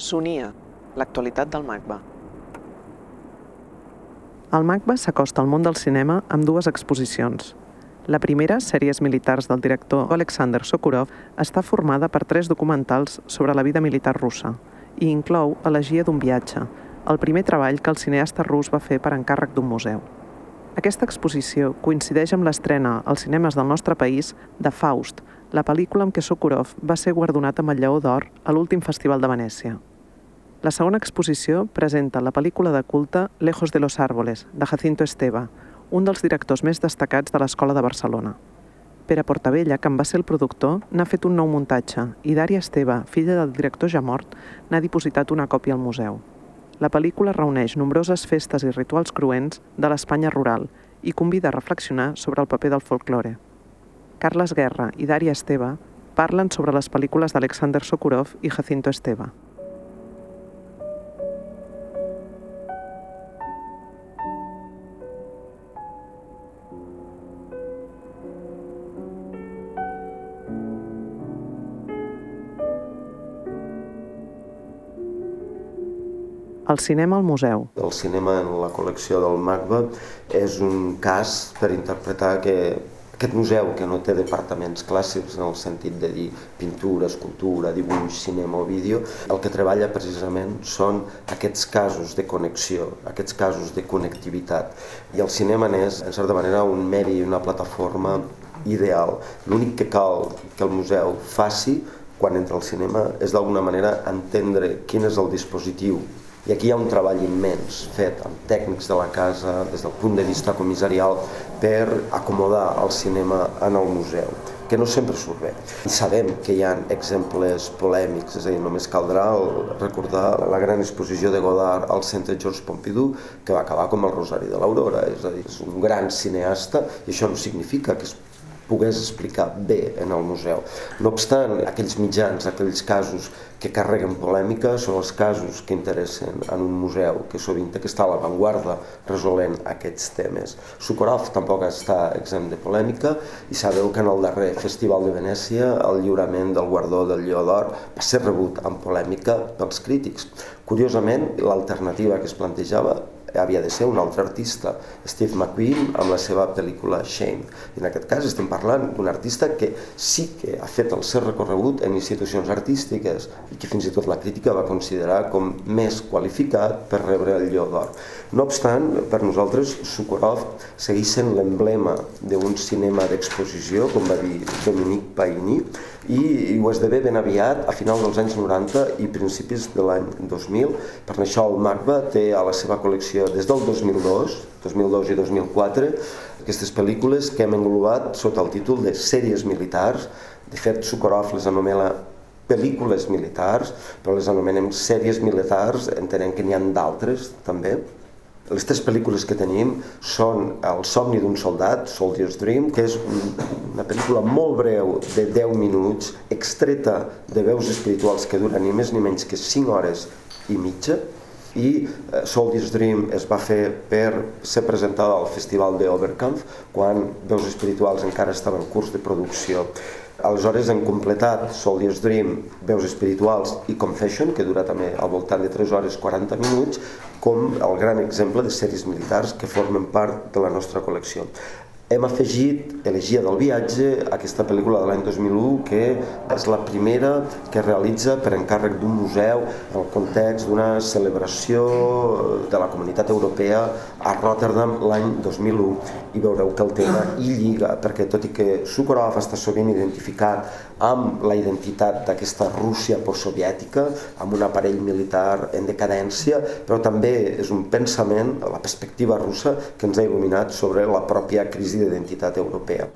Sonia, l'actualitat del MACBA. El MACBA s'acosta al món del cinema amb dues exposicions. La primera, Sèries militars del director Alexander Sokurov, està formada per tres documentals sobre la vida militar russa i inclou Elegia d'un viatge, el primer treball que el cineasta rus va fer per encàrrec d'un museu. Aquesta exposició coincideix amb l'estrena als cinemes del nostre país de Faust, la pel·lícula amb què Sokurov va ser guardonat amb el Lleó d'Or a l'últim Festival de Venècia. La segona exposició presenta la pel·lícula de culte Lejos de los Árboles, de Jacinto Esteve, un dels directors més destacats de l'Escola de Barcelona. Pere Portabella, que en va ser el productor, n'ha fet un nou muntatge i Dària Esteve, filla del director ja mort, n'ha dipositat una còpia al museu. La pel·lícula reuneix nombroses festes i rituals cruents de l'Espanya rural i convida a reflexionar sobre el paper del folklore. Carles Guerra i Daria Esteve parlen sobre les pel·lícules d'Alexander Sokurov i Jacinto Esteve. El cinema al museu. El cinema en la col·lecció del MACBA és un cas per interpretar que aquest museu, que no té departaments clàssics en el sentit de dir pintura, escultura, dibuix, cinema o vídeo, el que treballa precisament són aquests casos de connexió, aquests casos de connectivitat. I el cinema n'és, en certa manera, un medi i una plataforma ideal. L'únic que cal que el museu faci quan entra al cinema és d'alguna manera entendre quin és el dispositiu i aquí hi ha un treball immens fet amb tècnics de la casa des del punt de vista comissarial per acomodar el cinema en el museu que no sempre surt bé. I sabem que hi ha exemples polèmics, és a dir, només caldrà recordar la gran exposició de Godard al Centre Georges Pompidou, que va acabar com el Rosari de l'Aurora, és a dir, és un gran cineasta, i això no significa que es pogués explicar bé en el museu. No obstant, aquells mitjans, aquells casos que carreguen polèmica són els casos que interessen en un museu que sovint que està a l'avantguarda resolent aquests temes. Sukorov tampoc està exempt de polèmica i sabeu que en el darrer Festival de Venècia el lliurament del guardó del Lleó d'Or va ser rebut amb polèmica pels crítics. Curiosament, l'alternativa que es plantejava havia de ser un altre artista, Steve McQueen, amb la seva pel·lícula Shame. I en aquest cas estem parlant d'un artista que sí que ha fet el seu recorregut en institucions artístiques i que fins i tot la crítica va considerar com més qualificat per rebre el Lleó d'Or. No obstant, per nosaltres, Sukorov segueix sent l'emblema d'un cinema d'exposició, com va dir Dominique Paini, i, ho esdevé ben aviat, a final dels anys 90 i principis de l'any 2000. Per això el MACBA té a la seva col·lecció des del 2002, 2002 i 2004, aquestes pel·lícules que hem englobat sota el títol de sèries militars. De fet, Sukorov les anomena pel·lícules militars, però les anomenem sèries militars, entenem que n'hi han d'altres també. Les tres pel·lícules que tenim són El somni d'un soldat, Soldier's Dream, que és una pel·lícula molt breu de 10 minuts, extreta de veus espirituals que duren ni més ni menys que 5 hores i mitja, i eh, Soldier's Dream es va fer per ser presentada al Festival de Oberkampf quan Veus Espirituals encara estava en curs de producció. Aleshores hem completat Soldier's Dream, Veus Espirituals i Confession, que dura també al voltant de 3 hores 40 minuts, com el gran exemple de sèries militars que formen part de la nostra col·lecció. Hem afegit Elegia del viatge, aquesta pel·lícula de l'any 2001, que és la primera que realitza per encàrrec d'un museu en el context d'una celebració de la comunitat europea a Rotterdam l'any 2001. I veureu que el tema hi lliga, perquè tot i que Sukorov està sovint identificat amb la identitat d'aquesta Rússia postsoviètica, amb un aparell militar en decadència, però també és un pensament, la perspectiva russa, que ens ha il·luminat sobre la pròpia crisi d'identitat europea.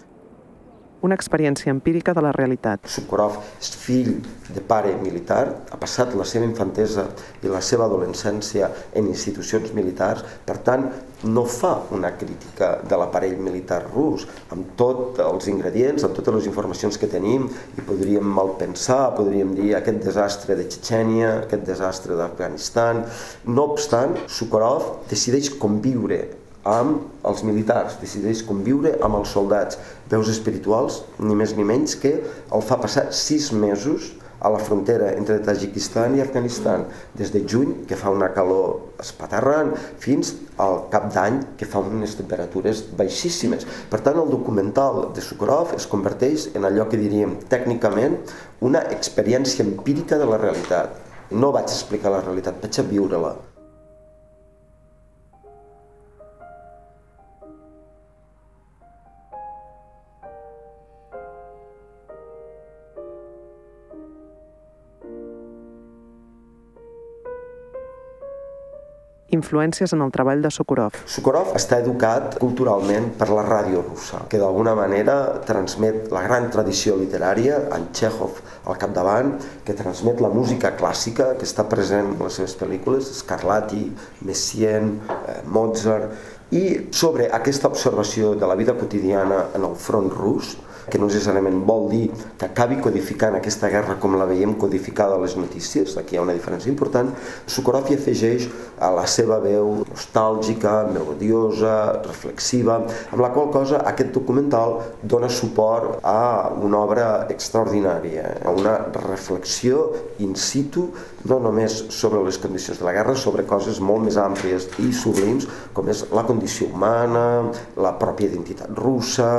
Una experiència empírica de la realitat. Sukhorov és fill de pare militar, ha passat la seva infantesa i la seva adolescència en institucions militars, per tant, no fa una crítica de l'aparell militar rus, amb tots els ingredients, amb totes les informacions que tenim, i podríem mal pensar, podríem dir aquest desastre de Txetxènia, aquest desastre d'Afganistan. No obstant, Sukhorov decideix conviure amb els militars, decideix conviure amb els soldats. Veus espirituals, ni més ni menys que el fa passar sis mesos a la frontera entre Tajikistan i Afganistan, des de juny, que fa una calor espaterrant, fins al cap d'any, que fa unes temperatures baixíssimes. Per tant, el documental de Sukorov es converteix en allò que diríem tècnicament una experiència empírica de la realitat. No vaig explicar la realitat, vaig a viure-la. Influències en el treball de Sokurov. Sokurov està educat culturalment per la ràdio russa, que d'alguna manera transmet la gran tradició literària, en Chekhov al capdavant, que transmet la música clàssica que està present en les seves pel·lícules, Scarlatti, Messiaen, eh, Mozart, i sobre aquesta observació de la vida quotidiana en el front rus, que no necessàriament vol dir que acabi codificant aquesta guerra com la veiem codificada a les notícies, aquí hi ha una diferència important, Sukorov hi afegeix a la seva veu nostàlgica, melodiosa, reflexiva, amb la qual cosa aquest documental dona suport a una obra extraordinària, a una reflexió in situ, no només sobre les condicions de la guerra, sobre coses molt més àmplies i sublims, com és la condició humana, la pròpia identitat russa,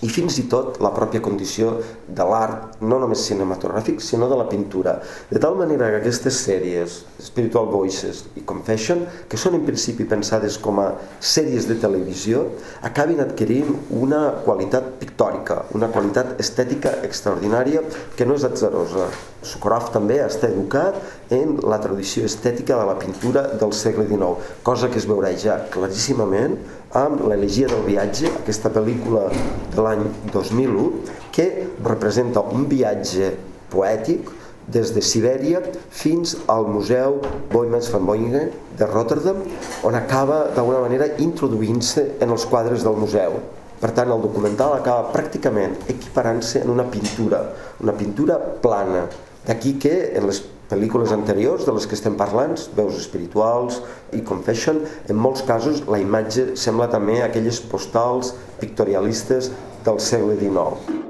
i fins i tot la pròpia condició de l'art, no només cinematogràfic, sinó de la pintura. De tal manera que aquestes sèries, Spiritual Voices i Confession, que són en principi pensades com a sèries de televisió, acabin adquirint una qualitat pictòrica, una qualitat estètica extraordinària que no és atzerosa. Sukorov també està educat en la tradició estètica de la pintura del segle XIX, cosa que es veurà ja claríssimament amb l'Elegia del viatge, aquesta pel·lícula de l'any 2001, que representa un viatge poètic des de Sibèria fins al Museu Boymans van Boingen de Rotterdam, on acaba d'alguna manera introduint-se en els quadres del museu. Per tant, el documental acaba pràcticament equiparant-se en una pintura, una pintura plana. D'aquí que en les pel·lícules anteriors de les que estem parlant, veus espirituals i confession, en molts casos la imatge sembla també aquelles postals pictorialistes del segle XIX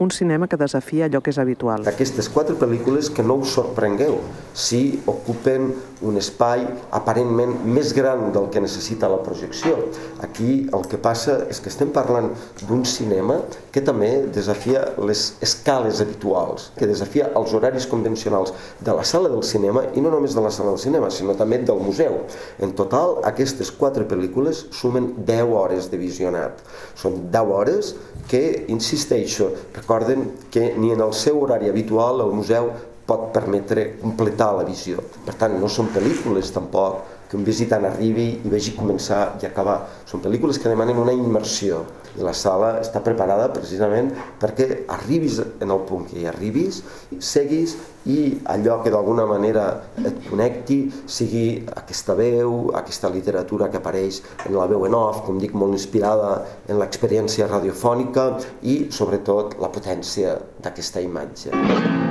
un cinema que desafia allò que és habitual. Aquestes quatre pel·lícules que no us sorprengueu si ocupen un espai aparentment més gran del que necessita la projecció. Aquí el que passa és que estem parlant d'un cinema que també desafia les escales habituals, que desafia els horaris convencionals de la sala del cinema i no només de la sala del cinema, sinó també del museu. En total, aquestes quatre pel·lícules sumen 10 hores de visionat. Són 10 hores que, insisteixo, recorden que ni en el seu horari habitual el museu pot permetre completar la visió. Per tant, no són pel·lícules tampoc que un visitant arribi i vegi començar i acabar. Són pel·lícules que demanen una immersió i la sala està preparada precisament perquè arribis en el punt que hi arribis, seguis i allò que d'alguna manera et connecti sigui aquesta veu, aquesta literatura que apareix en la veu en off, com dic, molt inspirada en l'experiència radiofònica i sobretot la potència d'aquesta imatge.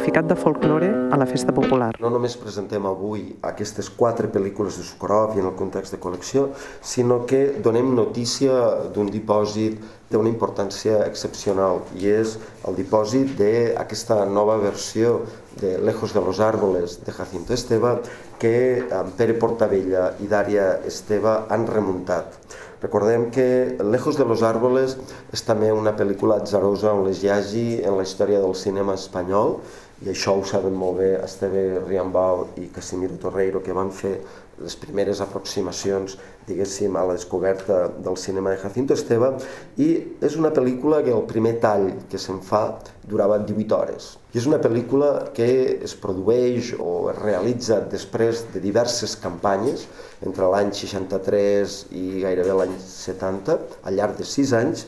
Significat de folklore a la festa popular. No només presentem avui aquestes quatre pel·lícules de Sukorov i en el context de col·lecció, sinó que donem notícia d'un dipòsit d'una importància excepcional i és el dipòsit d'aquesta nova versió de Lejos de los Árboles de Jacinto Esteve que en Pere Portavella i Dària Esteve han remuntat. Recordem que Lejos de los Árboles és també una pel·lícula atzarosa on les hi hagi en la història del cinema espanyol i això ho saben molt bé Esteve Riambau i Casimiro Torreiro que van fer les primeres aproximacions diguéssim a la descoberta del cinema de Jacinto Esteve i és una pel·lícula que el primer tall que se'n fa durava 18 hores. I és una pel·lícula que es produeix o es realitza després de diverses campanyes entre l'any 63 i gairebé l'any 70 al llarg de 6 anys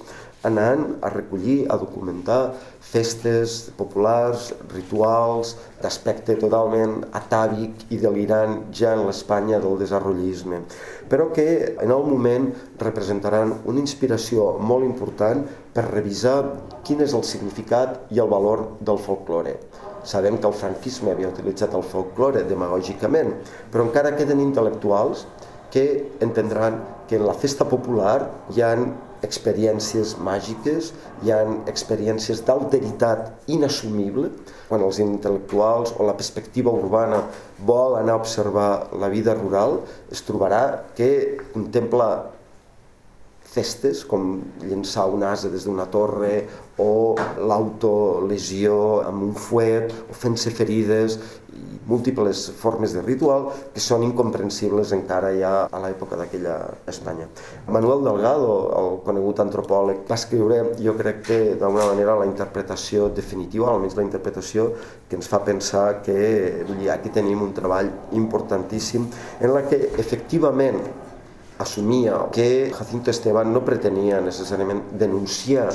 anant a recollir, a documentar festes populars, rituals, d'aspecte totalment atàvic i delirant ja en l'Espanya del desenvolupisme, però que en el moment representaran una inspiració molt important per revisar quin és el significat i el valor del folklore. sabem que el franquisme havia utilitzat el folklore demagògicament, però encara queden intel·lectuals que entendran que en la festa popular hi ha experiències màgiques, hi ha experiències d'alteritat inassumible, quan els intel·lectuals o la perspectiva urbana vol anar a observar la vida rural, es trobarà que contempla festes com llençar un asa des d'una torre o l'autolesió amb un fuet o fent-se ferides i múltiples formes de ritual que són incomprensibles encara ja a l'època d'aquella Espanya. Manuel Delgado, el conegut antropòleg, va escriure, jo crec que d'alguna manera la interpretació definitiva, almenys la interpretació que ens fa pensar que aquí tenim un treball importantíssim en la que efectivament assumia que Jacinto Esteban no pretenia necessàriament denunciar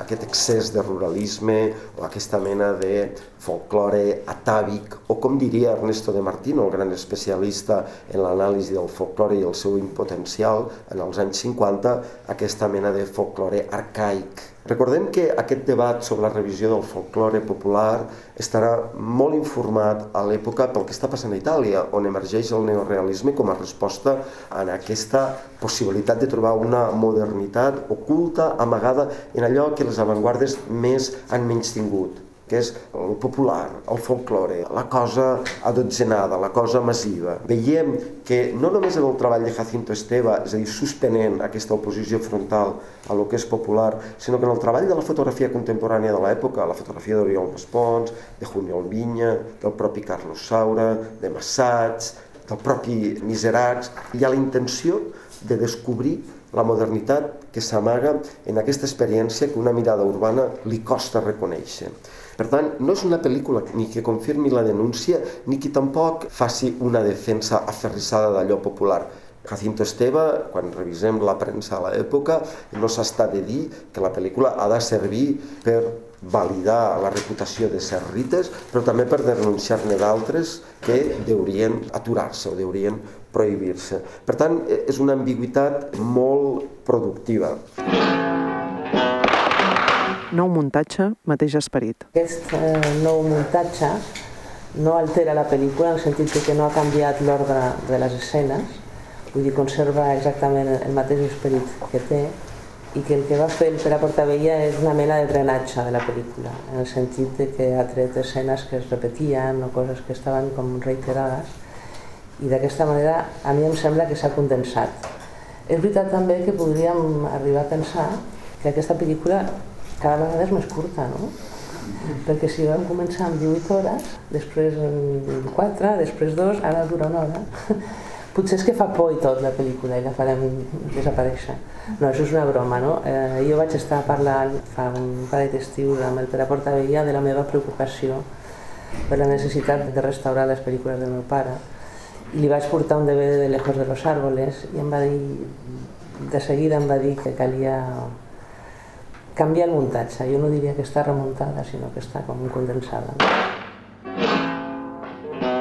aquest excés de ruralisme o aquesta mena de folklore atàvic, o com diria Ernesto de Martino, el gran especialista en l'anàlisi del folklore i el seu impotencial en els anys 50, aquesta mena de folklore arcaic. Recordem que aquest debat sobre la revisió del folklore popular estarà molt informat a l'època pel que està passant a Itàlia, on emergeix el neorealisme com a resposta a aquesta possibilitat de trobar una modernitat oculta, amagada en allò que les avantguardes més han menys tingut que és el popular, el folklore, la cosa adotzenada, la cosa massiva. Veiem que no només en el treball de Jacinto Esteve, és a dir, suspenent aquesta oposició frontal a lo que és popular, sinó que en el treball de la fotografia contemporània de l'època, la fotografia d'Oriol Maspons, de Juniol Vinya, del propi Carlos Saura, de Massats, del propi Miserats, hi ha la intenció de descobrir la modernitat que s'amaga en aquesta experiència que una mirada urbana li costa reconèixer. Per tant, no és una pel·lícula ni que confirmi la denúncia ni que tampoc faci una defensa aferrissada d'allò popular. Jacinto Esteve, quan revisem la premsa a l'època, no s'està de dir que la pel·lícula ha de servir per validar la reputació de ser rites, però també per denunciar-ne d'altres que deurien aturar-se o deurien prohibir-se. Per tant, és una ambigüitat molt productiva. Nou muntatge, mateix esperit. Aquest eh, nou muntatge no altera la pel·lícula en el sentit que no ha canviat l'ordre de les escenes, vull dir, conserva exactament el mateix esperit que té i que el que va fer el Pere Portavella és una mena de drenatge de la pel·lícula, en el sentit de que ha tret escenes que es repetien o coses que estaven com reiterades i d'aquesta manera a mi em sembla que s'ha condensat. És veritat també que podríem arribar a pensar que aquesta pel·lícula cada vegada és més curta, no? perquè si vam començar amb 18 hores, després 4, després 2, ara dura una hora, potser és que fa por i tot la pel·lícula i la farem desaparèixer. No, això és una broma, no? Eh, jo vaig estar parlant fa un parell d'estius amb el Pere Portavella de la meva preocupació per la necessitat de restaurar les pel·lícules del meu pare i li vaig portar un DVD de Lejos de los Árboles i em va dir, de seguida em va dir que calia canviar el muntatge. Jo no diria que està remuntada, sinó que està com condensada.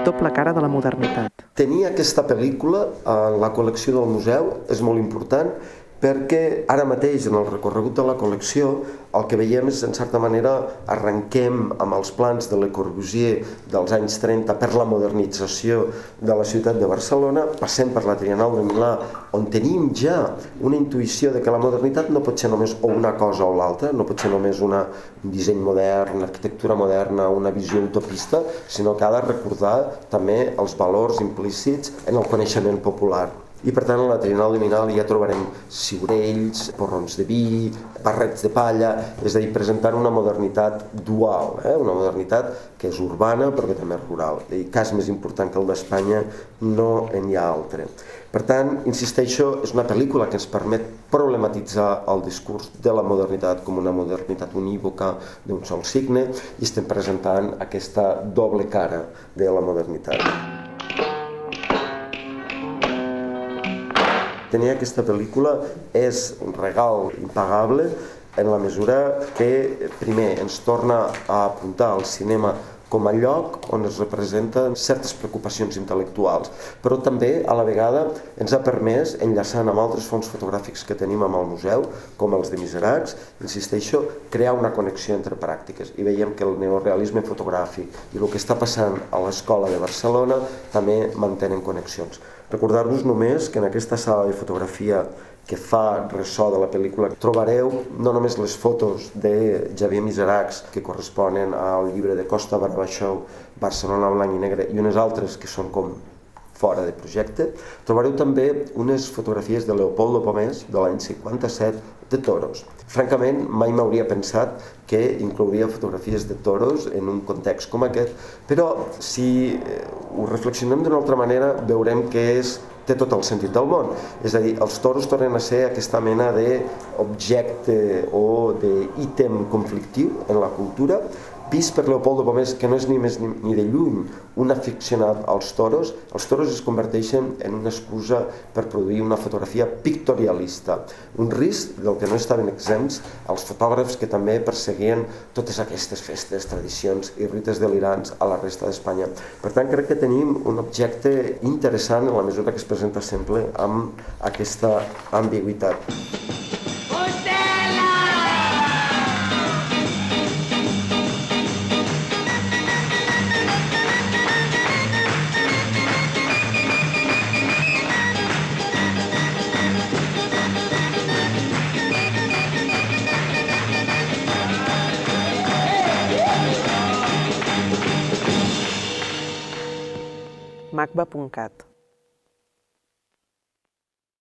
Doble cara de la modernitat. Tenir aquesta pel·lícula en la col·lecció del museu és molt important perquè ara mateix en el recorregut de la col·lecció el que veiem és, en certa manera, arrenquem amb els plans de Le Corbusier dels anys 30 per la modernització de la ciutat de Barcelona, passem per la Trienal de Milà, on tenim ja una intuïció de que la modernitat no pot ser només o una cosa o l'altra, no pot ser només una, un disseny modern, una arquitectura moderna, una visió utopista, sinó que ha de recordar també els valors implícits en el coneixement popular. I per tant a la Trienal Liminal ja trobarem ciurells, porrons de vi, barrets de palla, és a dir, presentant una modernitat dual, eh? una modernitat que és urbana però que també és rural. I cas més important que el d'Espanya no en hi ha altre. Per tant, insisteixo, és una pel·lícula que ens permet problematitzar el discurs de la modernitat com una modernitat unívoca d'un sol signe i estem presentant aquesta doble cara de la modernitat. Tenir aquesta pel·lícula és un regal impagable en la mesura que, primer, ens torna a apuntar al cinema com a lloc on es representen certes preocupacions intel·lectuals, però també a la vegada ens ha permès, enllaçant amb altres fons fotogràfics que tenim amb el museu, com els de Miseracs, insisteixo, crear una connexió entre pràctiques i veiem que el neorealisme fotogràfic i el que està passant a l'escola de Barcelona també mantenen connexions. Recordar-vos només que en aquesta sala de fotografia que fa ressò de la pel·lícula. Trobareu no només les fotos de Javier Miseracs, que corresponen al llibre de Costa Barbaixou, Barcelona blanc i negre, i unes altres que són com fora de projecte. Trobareu també unes fotografies de Leopoldo Pomés, de l'any 57, de toros. Francament, mai m'hauria pensat que inclouria fotografies de toros en un context com aquest, però si eh, ho reflexionem d'una altra manera veurem que és té tot el sentit del món. És a dir, els toros tornen a ser aquesta mena d'objecte o d'ítem conflictiu en la cultura, vist per Leopoldo Pomés, que no és ni més ni de lluny un aficionat als toros, els toros es converteixen en una excusa per produir una fotografia pictorialista. Un risc del que no estaven exempts els fotògrafs que també perseguien totes aquestes festes, tradicions i rites delirants a la resta d'Espanya. Per tant, crec que tenim un objecte interessant en la mesura que es presenta sempre amb aquesta ambigüitat. Macba